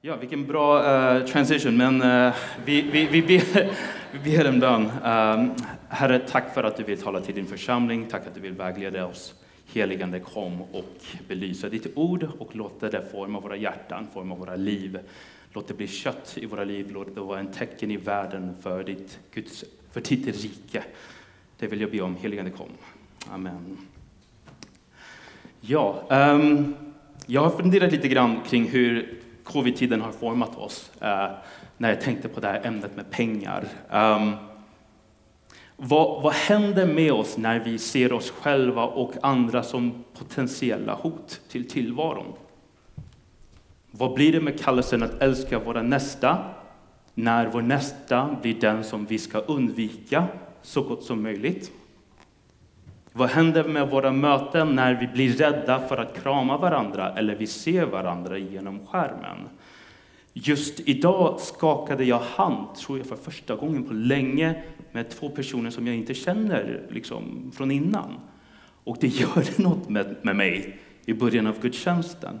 Ja, vilken bra uh, transition, men uh, vi, vi, vi, ber, vi ber en bön. Um, herre, tack för att du vill tala till din församling. Tack att du vill vägleda oss. Heligande, kom och belysa ditt ord och låt det forma våra hjärtan, forma våra liv. Låt det bli kött i våra liv, låt det vara en tecken i världen för ditt, Guds, för ditt rike. Det vill jag be om. Heligande, kom. Amen. Ja, um, jag har funderat lite grann kring hur covid-tiden har format oss eh, när jag tänkte på det här ämnet med pengar. Um, vad, vad händer med oss när vi ser oss själva och andra som potentiella hot till tillvaron? Vad blir det med kallelsen att älska våra nästa när vår nästa blir den som vi ska undvika så gott som möjligt? Vad händer med våra möten när vi blir rädda för att krama varandra eller vi ser varandra genom skärmen? Just idag skakade jag hand, tror jag, för första gången på länge med två personer som jag inte känner liksom, från innan. Och det gör något med, med mig i början av gudstjänsten.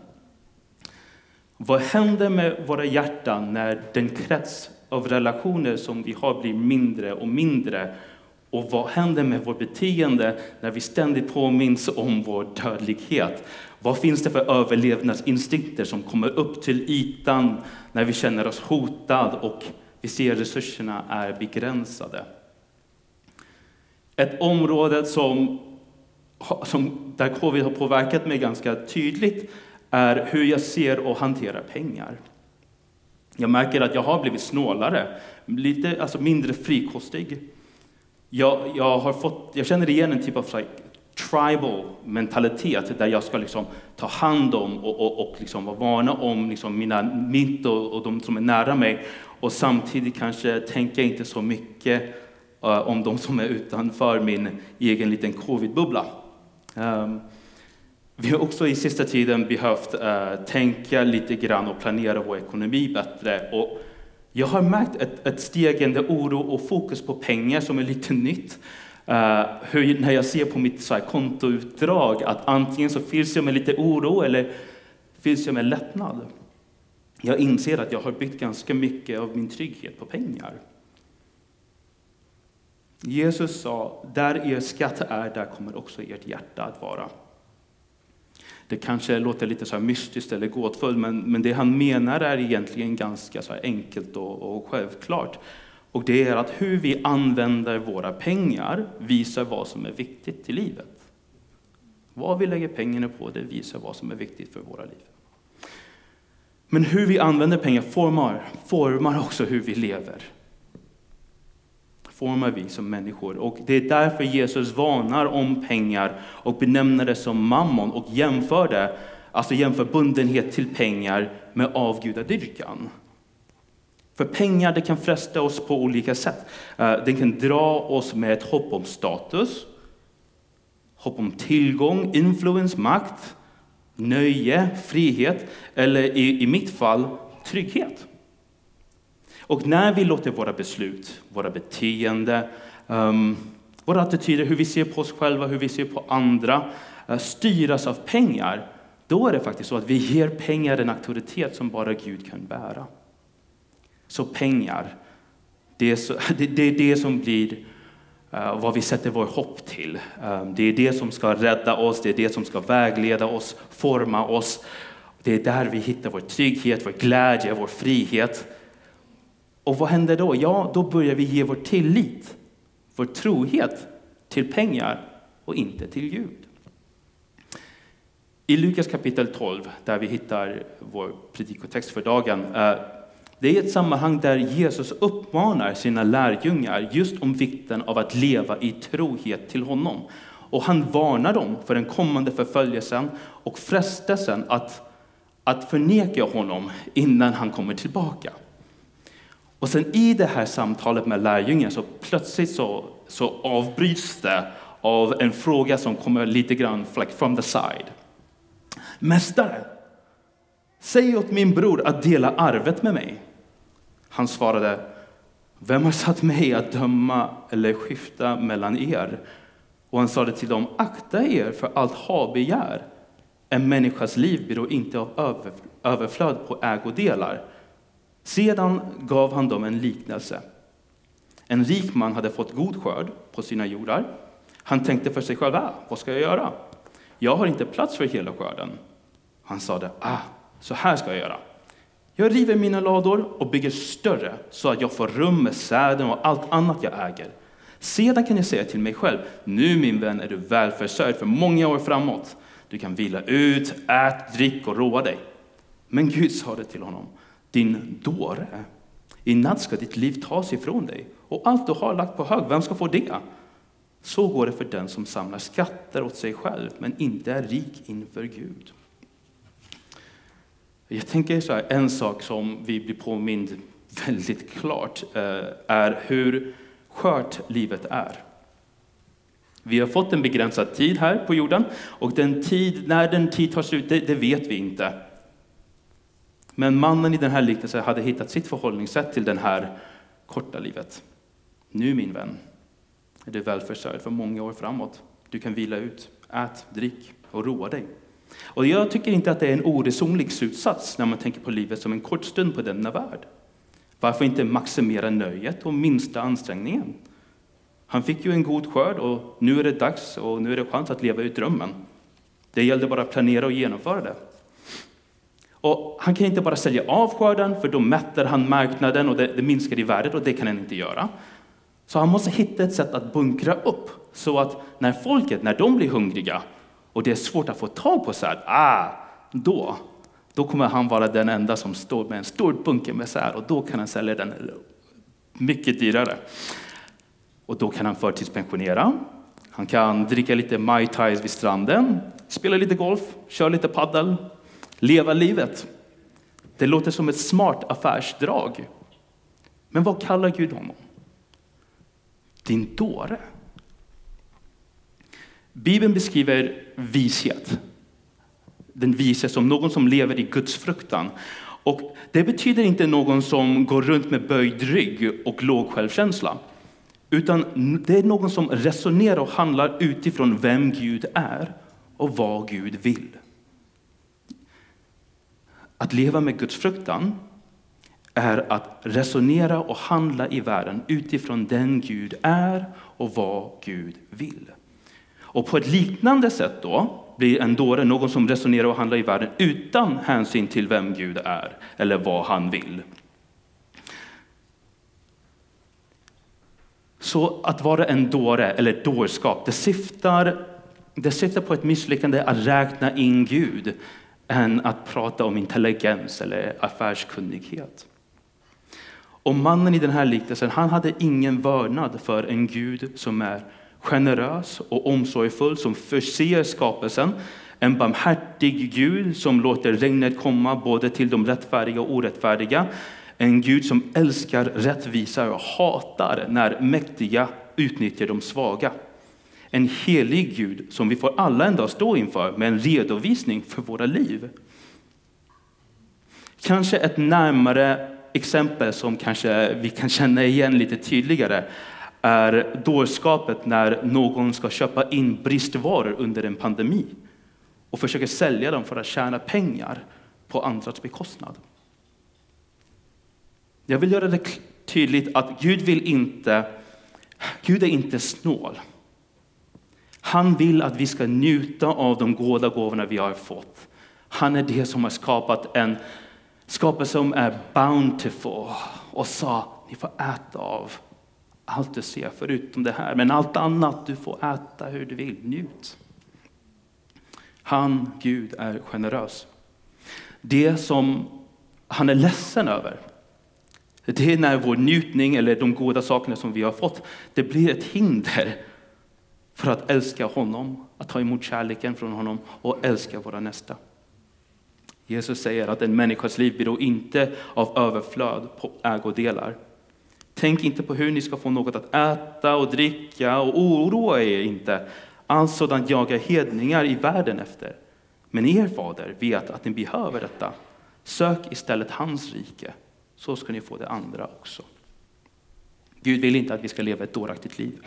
Vad händer med våra hjärtan när den krets av relationer som vi har blir mindre och mindre och vad händer med vårt beteende när vi ständigt påminns om vår dödlighet? Vad finns det för överlevnadsinstinkter som kommer upp till ytan när vi känner oss hotade och vi ser resurserna är begränsade? Ett område som, som, där covid har påverkat mig ganska tydligt är hur jag ser och hanterar pengar. Jag märker att jag har blivit snålare, lite alltså mindre frikostig. Jag, jag, har fått, jag känner igen en typ av like, tribal mentalitet där jag ska liksom ta hand om och, och, och liksom vara varna om liksom mina, mitt och, och de som är nära mig och samtidigt kanske tänka inte så mycket uh, om de som är utanför min egen liten covid-bubbla. Um, vi har också i sista tiden behövt uh, tänka lite grann och planera vår ekonomi bättre. Och jag har märkt ett, ett stigande oro och fokus på pengar som är lite nytt. Uh, hur, när jag ser på mitt så här, kontoutdrag att antingen så fylls jag med lite oro eller fylls jag med lättnad. Jag inser att jag har byggt ganska mycket av min trygghet på pengar. Jesus sa, där er skatt är, där kommer också ert hjärta att vara. Det kanske låter lite så mystiskt eller gåtfullt, men, men det han menar är egentligen ganska så enkelt och, och självklart. Och det är att hur vi använder våra pengar visar vad som är viktigt i livet. Vad vi lägger pengarna på, det visar vad som är viktigt för våra liv. Men hur vi använder pengar formar, formar också hur vi lever formar vi som människor. Och det är därför Jesus varnar om pengar och benämner det som mammon och jämför det, alltså jämför bundenhet till pengar med avgudadyrkan. För pengar det kan fresta oss på olika sätt. Eh, den kan dra oss med ett hopp om status, hopp om tillgång, influens, makt, nöje, frihet eller i, i mitt fall trygghet. Och när vi låter våra beslut, våra beteenden, um, ehm, våra attityder, hur vi ser på oss själva, hur vi ser på andra, uh, styras av pengar, då är det faktiskt så att vi ger pengar en auktoritet som bara Gud kan bära. Så pengar, det är, så, det, det, är det som blir uh, vad vi sätter vår hopp till. Um, det är det som ska rädda oss, det är det som ska vägleda oss, forma oss. Det är där vi hittar vår trygghet, vår glädje, vår frihet. Och vad händer då? Ja, då börjar vi ge vår tillit, vår trohet till pengar och inte till Gud. I Lukas kapitel 12, där vi hittar vår predikotext för dagen, eh, det är ett sammanhang där Jesus uppmanar sina lärjungar just om vikten av att leva i trohet till honom. Och han varnar dem för den kommande förföljelsen och frestelsen att, att förneka honom innan han kommer tillbaka. Och sen i det här samtalet med lärjungen så plötsligt så, så avbryts det av en fråga som kommer lite grann like from the side. Mästare, säg åt min bror att dela arvet med mig. Han svarade, vem har satt mig att döma eller skifta mellan er? Och han sade till dem, akta er för allt habegär. En människas liv beror inte av överflöd på ägodelar. Sedan gav han dem en liknelse. En rik man hade fått god skörd på sina jordar. Han tänkte för sig själv, ah, vad ska jag göra? Jag har inte plats för hela skörden. Han sade, ah, så här ska jag göra. Jag river mina lador och bygger större så att jag får rum med säden och allt annat jag äger. Sedan kan jag säga till mig själv, nu min vän är du välförsörjd för många år framåt. Du kan vila ut, ät, drick och roa dig. Men Gud sa det till honom, din dåre, i natt ska ditt liv tas ifrån dig och allt du har lagt på hög, vem ska få det? Så går det för den som samlar skatter åt sig själv men inte är rik inför Gud. Jag tänker så här, en sak som vi blir påmind väldigt klart eh, är hur skört livet är. Vi har fått en begränsad tid här på jorden och den tid, när den tid tar slut, det, det vet vi inte. Men mannen i den här liknelsen hade hittat sitt förhållningssätt till det här korta livet. Nu min vän är du välförsörjd för många år framåt. Du kan vila ut, ät, drick och roa dig. Och jag tycker inte att det är en oresonlig slutsats när man tänker på livet som en kort stund på denna värld. Varför inte maximera nöjet och minsta ansträngningen? Han fick ju en god skörd och nu är det dags och nu är det chans att leva ut drömmen. Det gällde bara att planera och genomföra det. Och han kan inte bara sälja av skörden, för då mättar han marknaden och det, det minskar i värdet och det kan han inte göra. Så han måste hitta ett sätt att bunkra upp så att när folket, när de blir hungriga och det är svårt att få tag på säd, ah, då, då kommer han vara den enda som står med en stor bunke med säd och då kan han sälja den mycket dyrare. Och då kan han förtidspensionera. Han kan dricka lite Mai Tais vid stranden, spela lite golf, köra lite paddel, leva livet. Det låter som ett smart affärsdrag. Men vad kallar Gud honom? Din dåre. Bibeln beskriver vishet. Den vise som någon som lever i Guds fruktan. Och det betyder inte någon som går runt med böjd rygg och låg självkänsla. Utan det är någon som resonerar och handlar utifrån vem Gud är och vad Gud vill. Att leva med Guds fruktan är att resonera och handla i världen utifrån den Gud är och vad Gud vill. Och på ett liknande sätt då blir en dåre någon som resonerar och handlar i världen utan hänsyn till vem Gud är eller vad han vill. Så att vara en dåre eller dårskap, det syftar, det syftar på ett misslyckande att räkna in Gud än att prata om intelligens eller affärskunnighet. Och mannen i den här liknelsen, han hade ingen vördnad för en Gud som är generös och omsorgsfull, som förser skapelsen. En barmhärtig Gud som låter regnet komma både till de rättfärdiga och orättfärdiga. En Gud som älskar rättvisa och hatar när mäktiga utnyttjar de svaga. En helig Gud som vi får alla en dag stå inför med en redovisning för våra liv. Kanske ett närmare exempel som kanske vi kan känna igen lite tydligare är dårskapet när någon ska köpa in bristvaror under en pandemi och försöker sälja dem för att tjäna pengar på andras bekostnad. Jag vill göra det tydligt att Gud vill inte, Gud är inte snål. Han vill att vi ska njuta av de goda gåvorna vi har fått. Han är det som har skapat en skapelse som är bountiful och sa ni får äta av allt du ser förutom det här. Men allt annat du får äta hur du vill. Njut. Han, Gud, är generös. Det som han är ledsen över, det är när vår njutning eller de goda sakerna som vi har fått, det blir ett hinder för att älska honom, att ta emot kärleken från honom och älska våra nästa. Jesus säger att en människas liv beror inte av överflöd på ägodelar. Tänk inte på hur ni ska få något att äta och dricka och oroa er inte. Allt sådant jagar hedningar i världen efter. Men er fader vet att ni behöver detta. Sök istället hans rike, så ska ni få det andra också. Gud vill inte att vi ska leva ett dåraktigt liv,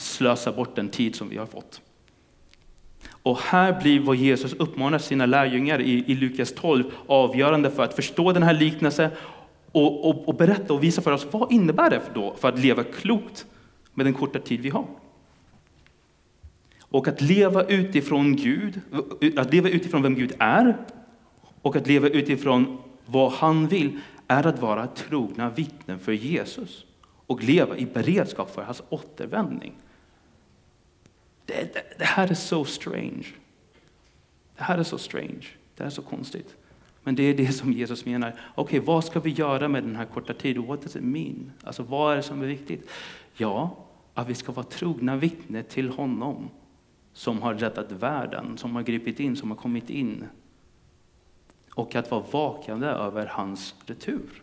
slösa bort den tid som vi har fått. Och här blir vad Jesus uppmanar sina lärjungar i, i Lukas 12 avgörande för att förstå den här liknelsen och, och, och, berätta och visa för oss vad innebär det för, då, för att leva klokt med den korta tid vi har. Och att leva utifrån Gud, att leva utifrån vem Gud är och att leva utifrån vad han vill är att vara trogna vittnen för Jesus och leva i beredskap för hans återvändning. Det, det, det, här är så strange. Det här är så strange. Det är så konstigt. Men det är det som Jesus menar. Okej, okay, vad ska vi göra med den här korta tiden? What does it mean? Alltså, vad är det som är viktigt? Ja, att vi ska vara trogna vittne till honom som har räddat världen, som har gripit in, som har kommit in. Och att vara vakande över hans retur.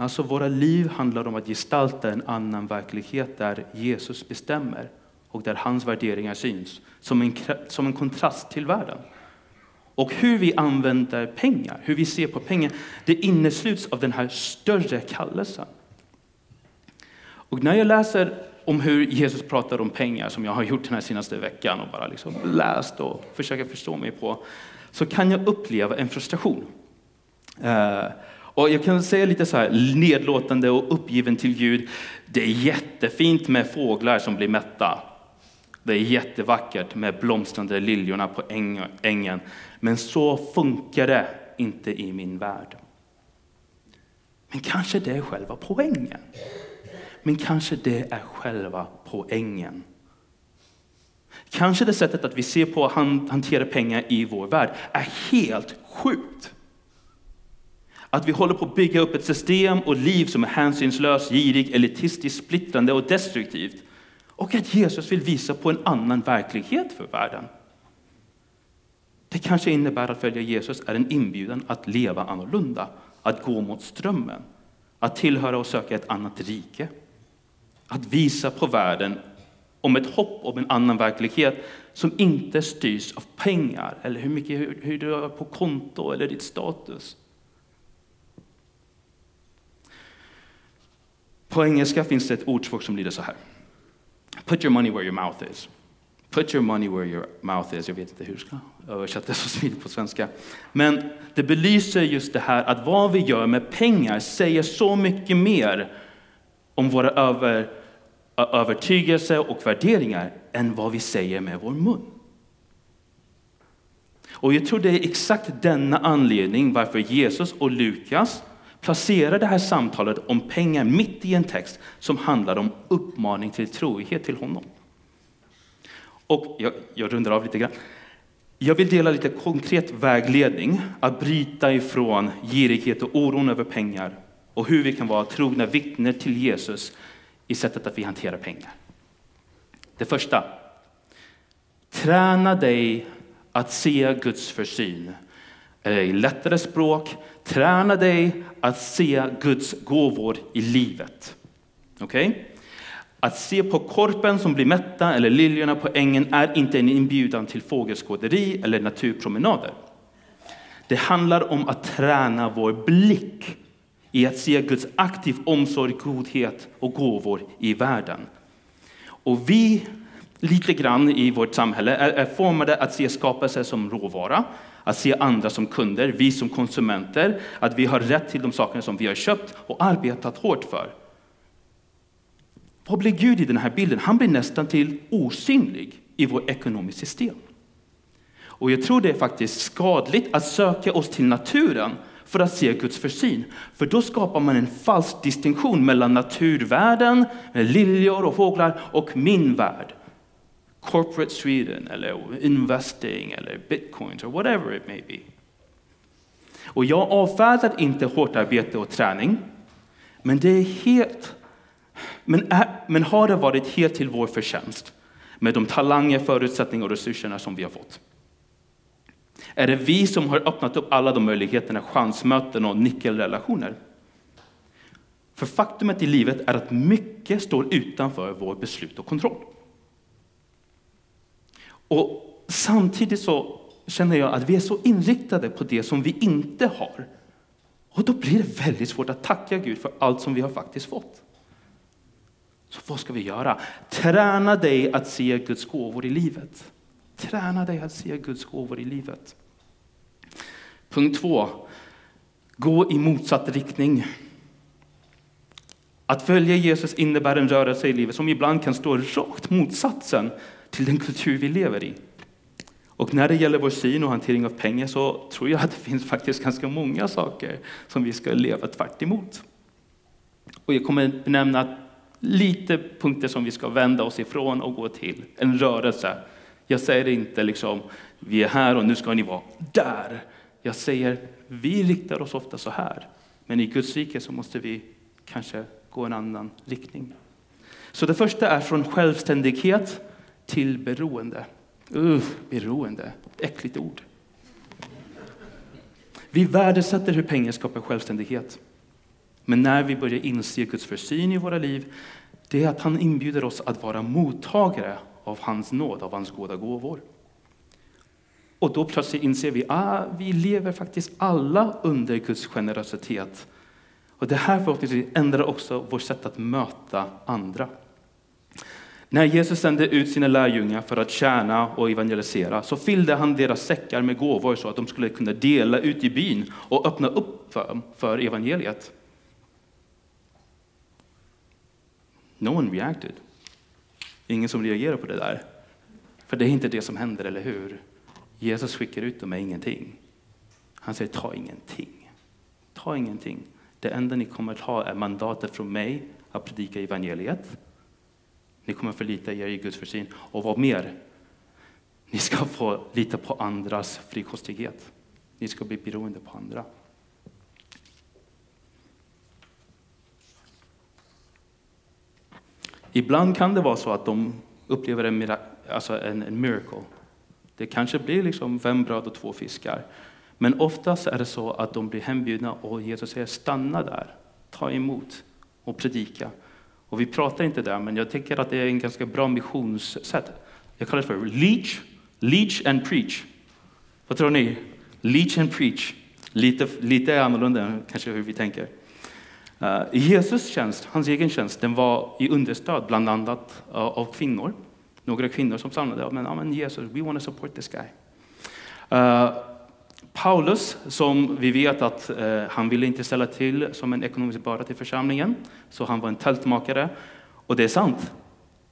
Alltså våra liv handlar om att gestalta en annan verklighet där Jesus bestämmer och där hans värderingar syns som en, som en kontrast till världen. Och hur vi använder pengar, hur vi ser på pengar, det innesluts av den här större kallelsen. Och när jag läser om hur Jesus pratar om pengar, som jag har gjort den här senaste veckan och bara liksom läst och försöker förstå mig på, så kan jag uppleva en frustration. Eh, och jag kan säga lite så här nedlåtande och uppgiven till Gud. Det är jättefint med fåglar som blir mätta. Det är jättevackert med blomstrande liljorna på ängen. Men så funkar det inte i min värld. Men kanske det är själva poängen. Men kanske det är själva poängen. Kanske det sättet att vi ser på att hantera pengar i vår värld är helt sjukt. Att vi håller på att bygga upp ett system och liv som är hänsynslöst, girig, elitistiskt, splittrande och destruktivt. Och att Jesus vill visa på en annan verklighet för världen. Det kanske innebär att följa Jesus är en inbjudan att leva annorlunda, att gå mot strömmen, att tillhöra och söka ett annat rike. Att visa på världen om ett hopp om en annan verklighet som inte styrs av pengar eller hur mycket hur, hur du har på konto eller ditt status. På engelska finns det ett ordspråk som lyder så här. Put your money where your mouth is. Put your money where your mouth is. Jag vet inte hur jag ska översätta det så smidigt på svenska. Men det belyser just det här att vad vi gör med pengar säger så mycket mer om våra över, övertygelse och värderingar än vad vi säger med vår mun. Och jag tror det är exakt denna anledning varför Jesus och Lukas placera det här samtalet om pengar mitt i en text som handlar om uppmaning till trohet till honom. Och jag, jag rundar av lite grann. Jag vill dela lite konkret vägledning att bryta ifrån girighet och oron över pengar och hur vi kan vara trogna vittnen till Jesus i sättet att vi hanterar pengar. Det första. Träna dig att se Guds försyn. Eh, I lättare språk, träna dig att se Guds gåvor i livet. Okay? Att se på korpen som blir mätta eller liljorna på ängen är inte en inbjudan till fågelskåderi eller naturpromenader. Det handlar om att träna vår blick i att se Guds aktiv omsorg, godhet och gåvor i världen. Och vi, lite grann i vårt samhälle, är formade att se skapelse som råvara, att se andra som kunder, vi som konsumenter, att vi har rätt till de saker som vi har köpt och arbetat hårt för. Vad blir Gud i den här bilden? Han blir nästan till osynlig i vårt ekonomiska system. Och jag tror det är faktiskt skadligt att söka oss till naturen för att se Guds försyn. För då skapar man en falsk distinktion mellan naturvärlden, liljor och fåglar och min värld corporate Sweden eller investing eller bitcoins or whatever it may be. Och jag avfärdar inte hårt arbete och träning, men det är helt men, är, men har det varit helt till vår förtjänst med de talanger, förutsättningar och resurserna som vi har fått? Är det vi som har öppnat upp alla de möjligheterna, chansmöten och nyckelrelationer? För faktumet i livet är att mycket står utanför vår beslut och kontroll. Och samtidigt så känner jag att vi är så inriktade på det som vi inte har. Och då blir det väldigt svårt att tacka Gud för allt som vi har faktiskt fått. Så vad ska vi göra? Träna dig att se Guds gåvor i livet. Träna dig att se Guds gåvor i livet. Punkt två. Gå i motsatt riktning. Att följa Jesus innebär en rörelse i livet som ibland kan stå rakt motsatsen till den kultur vi lever i. Och när det gäller vår syn och hantering av pengar så tror jag att det finns faktiskt ganska många saker som vi ska leva tvärt emot. Och jag kommer benämna lite punkter som vi ska vända oss ifrån och gå till. En rörelse. Jag säger inte liksom, vi är här och nu ska ni vara där. Jag säger, vi riktar oss ofta så här. Men i Guds rike så måste vi kanske gå en annan riktning. Så det första är från självständighet till beroende. Uh, beroende, äckligt ord. Vi värdesätter hur pengar skapar självständighet. Men när vi börjar inse Guds försyn i våra liv, det är att han inbjuder oss att vara mottagare av hans nåd, av hans goda gåvor. Och då plötsligt inser vi att ah, vi lever faktiskt alla under Guds generositet. Och det här förhoppningsvis ändrar också vårt sätt att möta andra. När Jesus sände ut sina lärjungar för att tjäna och evangelisera så fyllde han deras säckar med gåvor så att de skulle kunna dela ut i byn och öppna upp för, för evangeliet. No one reacted. Ingen som reagerar på det där. För det är inte det som händer, eller hur? Jesus skickar ut dem med ingenting. Han säger ta ingenting. Ta ingenting. Det enda ni kommer att ha är mandatet från mig att predika evangeliet. Ni kommer förlita er i Guds försyn. Och vad mer? Ni ska få lita på andras frikostighet. Ni ska bli beroende på andra. Ibland kan det vara så att de upplever en, alltså en, en miracle. Det kanske blir liksom fem bröd och två fiskar. Men oftast är det så att de blir hembjudna och Jesus säger stanna där, ta emot och predika. Och vi pratar inte där, men jag tycker att det är en ganska bra missionssätt. Jag kallar det för leach, leach and preach. Vad tror ni? Leach and preach. Lite, lite annorlunda kanske hur vi tänker. Uh, Jesus tjänst, hans egen tjänst, den var i understöd bland annat uh, av kvinnor. Några kvinnor som samlade, men, men Jesus, we want to support this guy. Uh, Paulus, som vi vet att eh, han ville inte ställa till som en ekonomisk börda till församlingen, så han var en tältmakare. Och det är sant.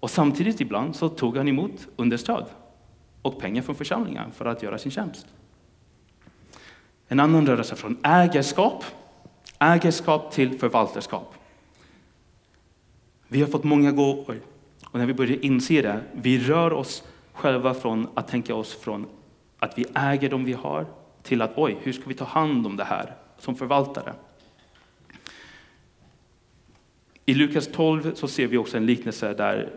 Och samtidigt ibland så tog han emot understöd och pengar från församlingen för att göra sin tjänst. En annan rörelse från ägarskap Ägarskap till förvaltarskap. Vi har fått många gåvor och när vi börjar inse det, vi rör oss själva från att tänka oss från att vi äger de vi har till att oj, hur ska vi ta hand om det här som förvaltare? I Lukas 12 så ser vi också en liknelse där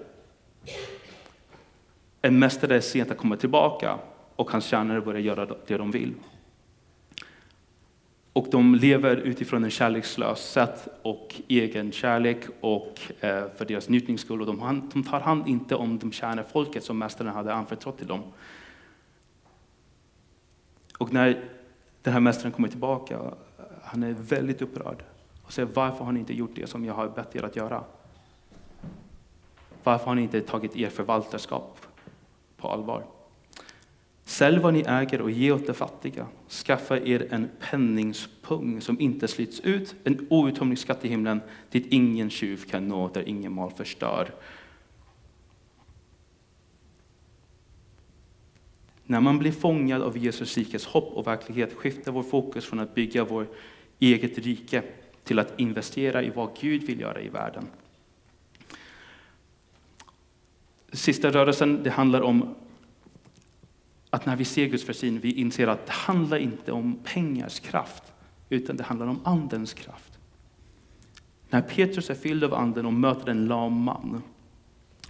en mästare är sent att komma tillbaka och hans tjänare börjar göra det de vill. Och de lever utifrån en kärlekslös sätt och egen kärlek och eh, för deras njutnings skull. Och de, tar hand inte om de kärna folket som mästaren hade anförtrott till dem. Och när den här mästaren kommer tillbaka, han är väldigt upprörd och säger varför har ni inte gjort det som jag har bett er att göra? Varför har ni inte tagit er förvaltarskap på allvar? Sälj vad ni äger och ge åt de fattiga. Skaffa er en penningspung som inte slits ut, en outtömlig skatt i himlen dit ingen tjuv kan nå, där ingen mal förstör. När man blir fångad av Jesus rikes hopp och verklighet skiftar vår fokus från att bygga vårt eget rike till att investera i vad Gud vill göra i världen. Sista rörelsen det handlar om att när vi ser Guds försyn, vi inser att det handlar inte om pengars kraft, utan det handlar om andens kraft. När Petrus är fylld av anden och möter en lam man,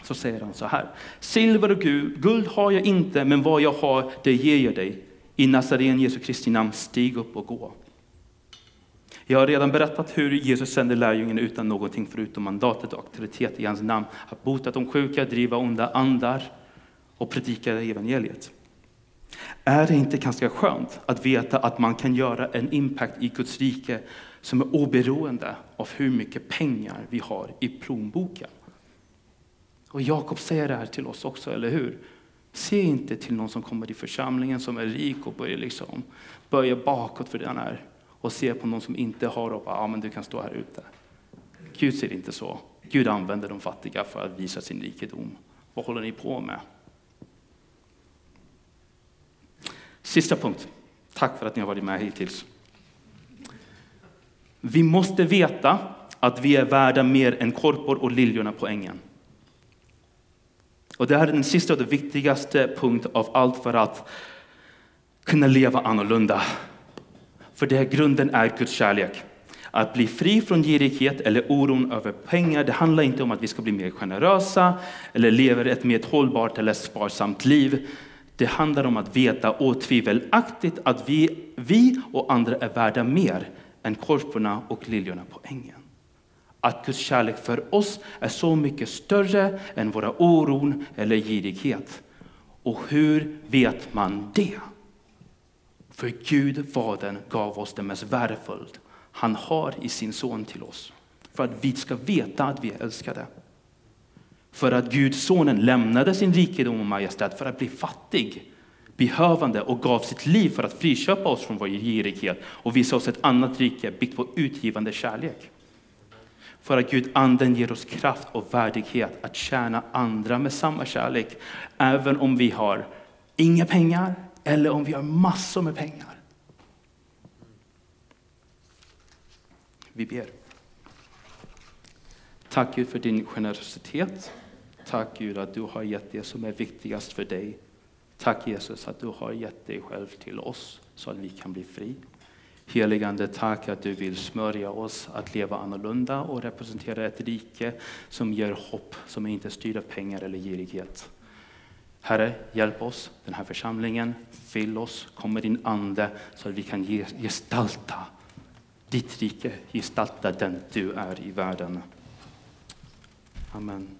så säger han så här. Silver och guld har jag inte, men vad jag har, det ger jag dig. I Nazaren Jesu Kristi namn, stig upp och gå. Jag har redan berättat hur Jesus sände lärjungen utan någonting förutom mandatet och auktoritet i hans namn. Att bota de sjuka, driva onda andar och predika evangeliet. Är det inte ganska skönt att veta att man kan göra en impact i Guds rike som är oberoende av hur mycket pengar vi har i plånboken? Och Jakob säger det här till oss också, eller hur? Se inte till någon som kommer till församlingen som är rik och börjar liksom böja bakåt för den är och se på någon som inte har och bara, ja men du kan stå här ute. Gud ser inte så. Gud använder de fattiga för att visa sin rikedom. Vad håller ni på med? Sista punkt. Tack för att ni har varit med hittills. Vi måste veta att vi är värda mer än korpor och liljorna på ängen. Och det här är den sista och den viktigaste punkten av allt för att kunna leva annorlunda. För det grunden är Guds kärlek. Att bli fri från girighet eller oron över pengar, det handlar inte om att vi ska bli mer generösa eller leva ett mer hållbart eller sparsamt liv. Det handlar om att veta otvivelaktigt att vi, vi och andra är värda mer än korporna och liljorna på ängen. Att Guds kärlek för oss är så mycket större än våra oron eller girighet. Och hur vet man det? För Gud, Fadern, gav oss det mest värdefulla han har i sin son till oss. För att vi ska veta att vi är älskade. För att Gud, sonen, lämnade sin rikedom och majestät för att bli fattig, behövande och gav sitt liv för att friköpa oss från vår girighet och visa oss ett annat rike byggt på utgivande kärlek. För att Gud, anden, ger oss kraft och värdighet att tjäna andra med samma kärlek, även om vi har inga pengar eller om vi har massor med pengar. Vi ber. Tack Gud för din generositet. Tack Gud att du har gett det som är viktigast för dig. Tack Jesus att du har gett dig själv till oss så att vi kan bli fria. Heligande, tack att du vill smörja oss att leva annorlunda och representera ett rike som ger hopp, som är inte styrt av pengar eller girighet. Herre, hjälp oss, den här församlingen, fyll oss, kom med din ande så att vi kan gestalta ditt rike, gestalta den du är i världen. Amen.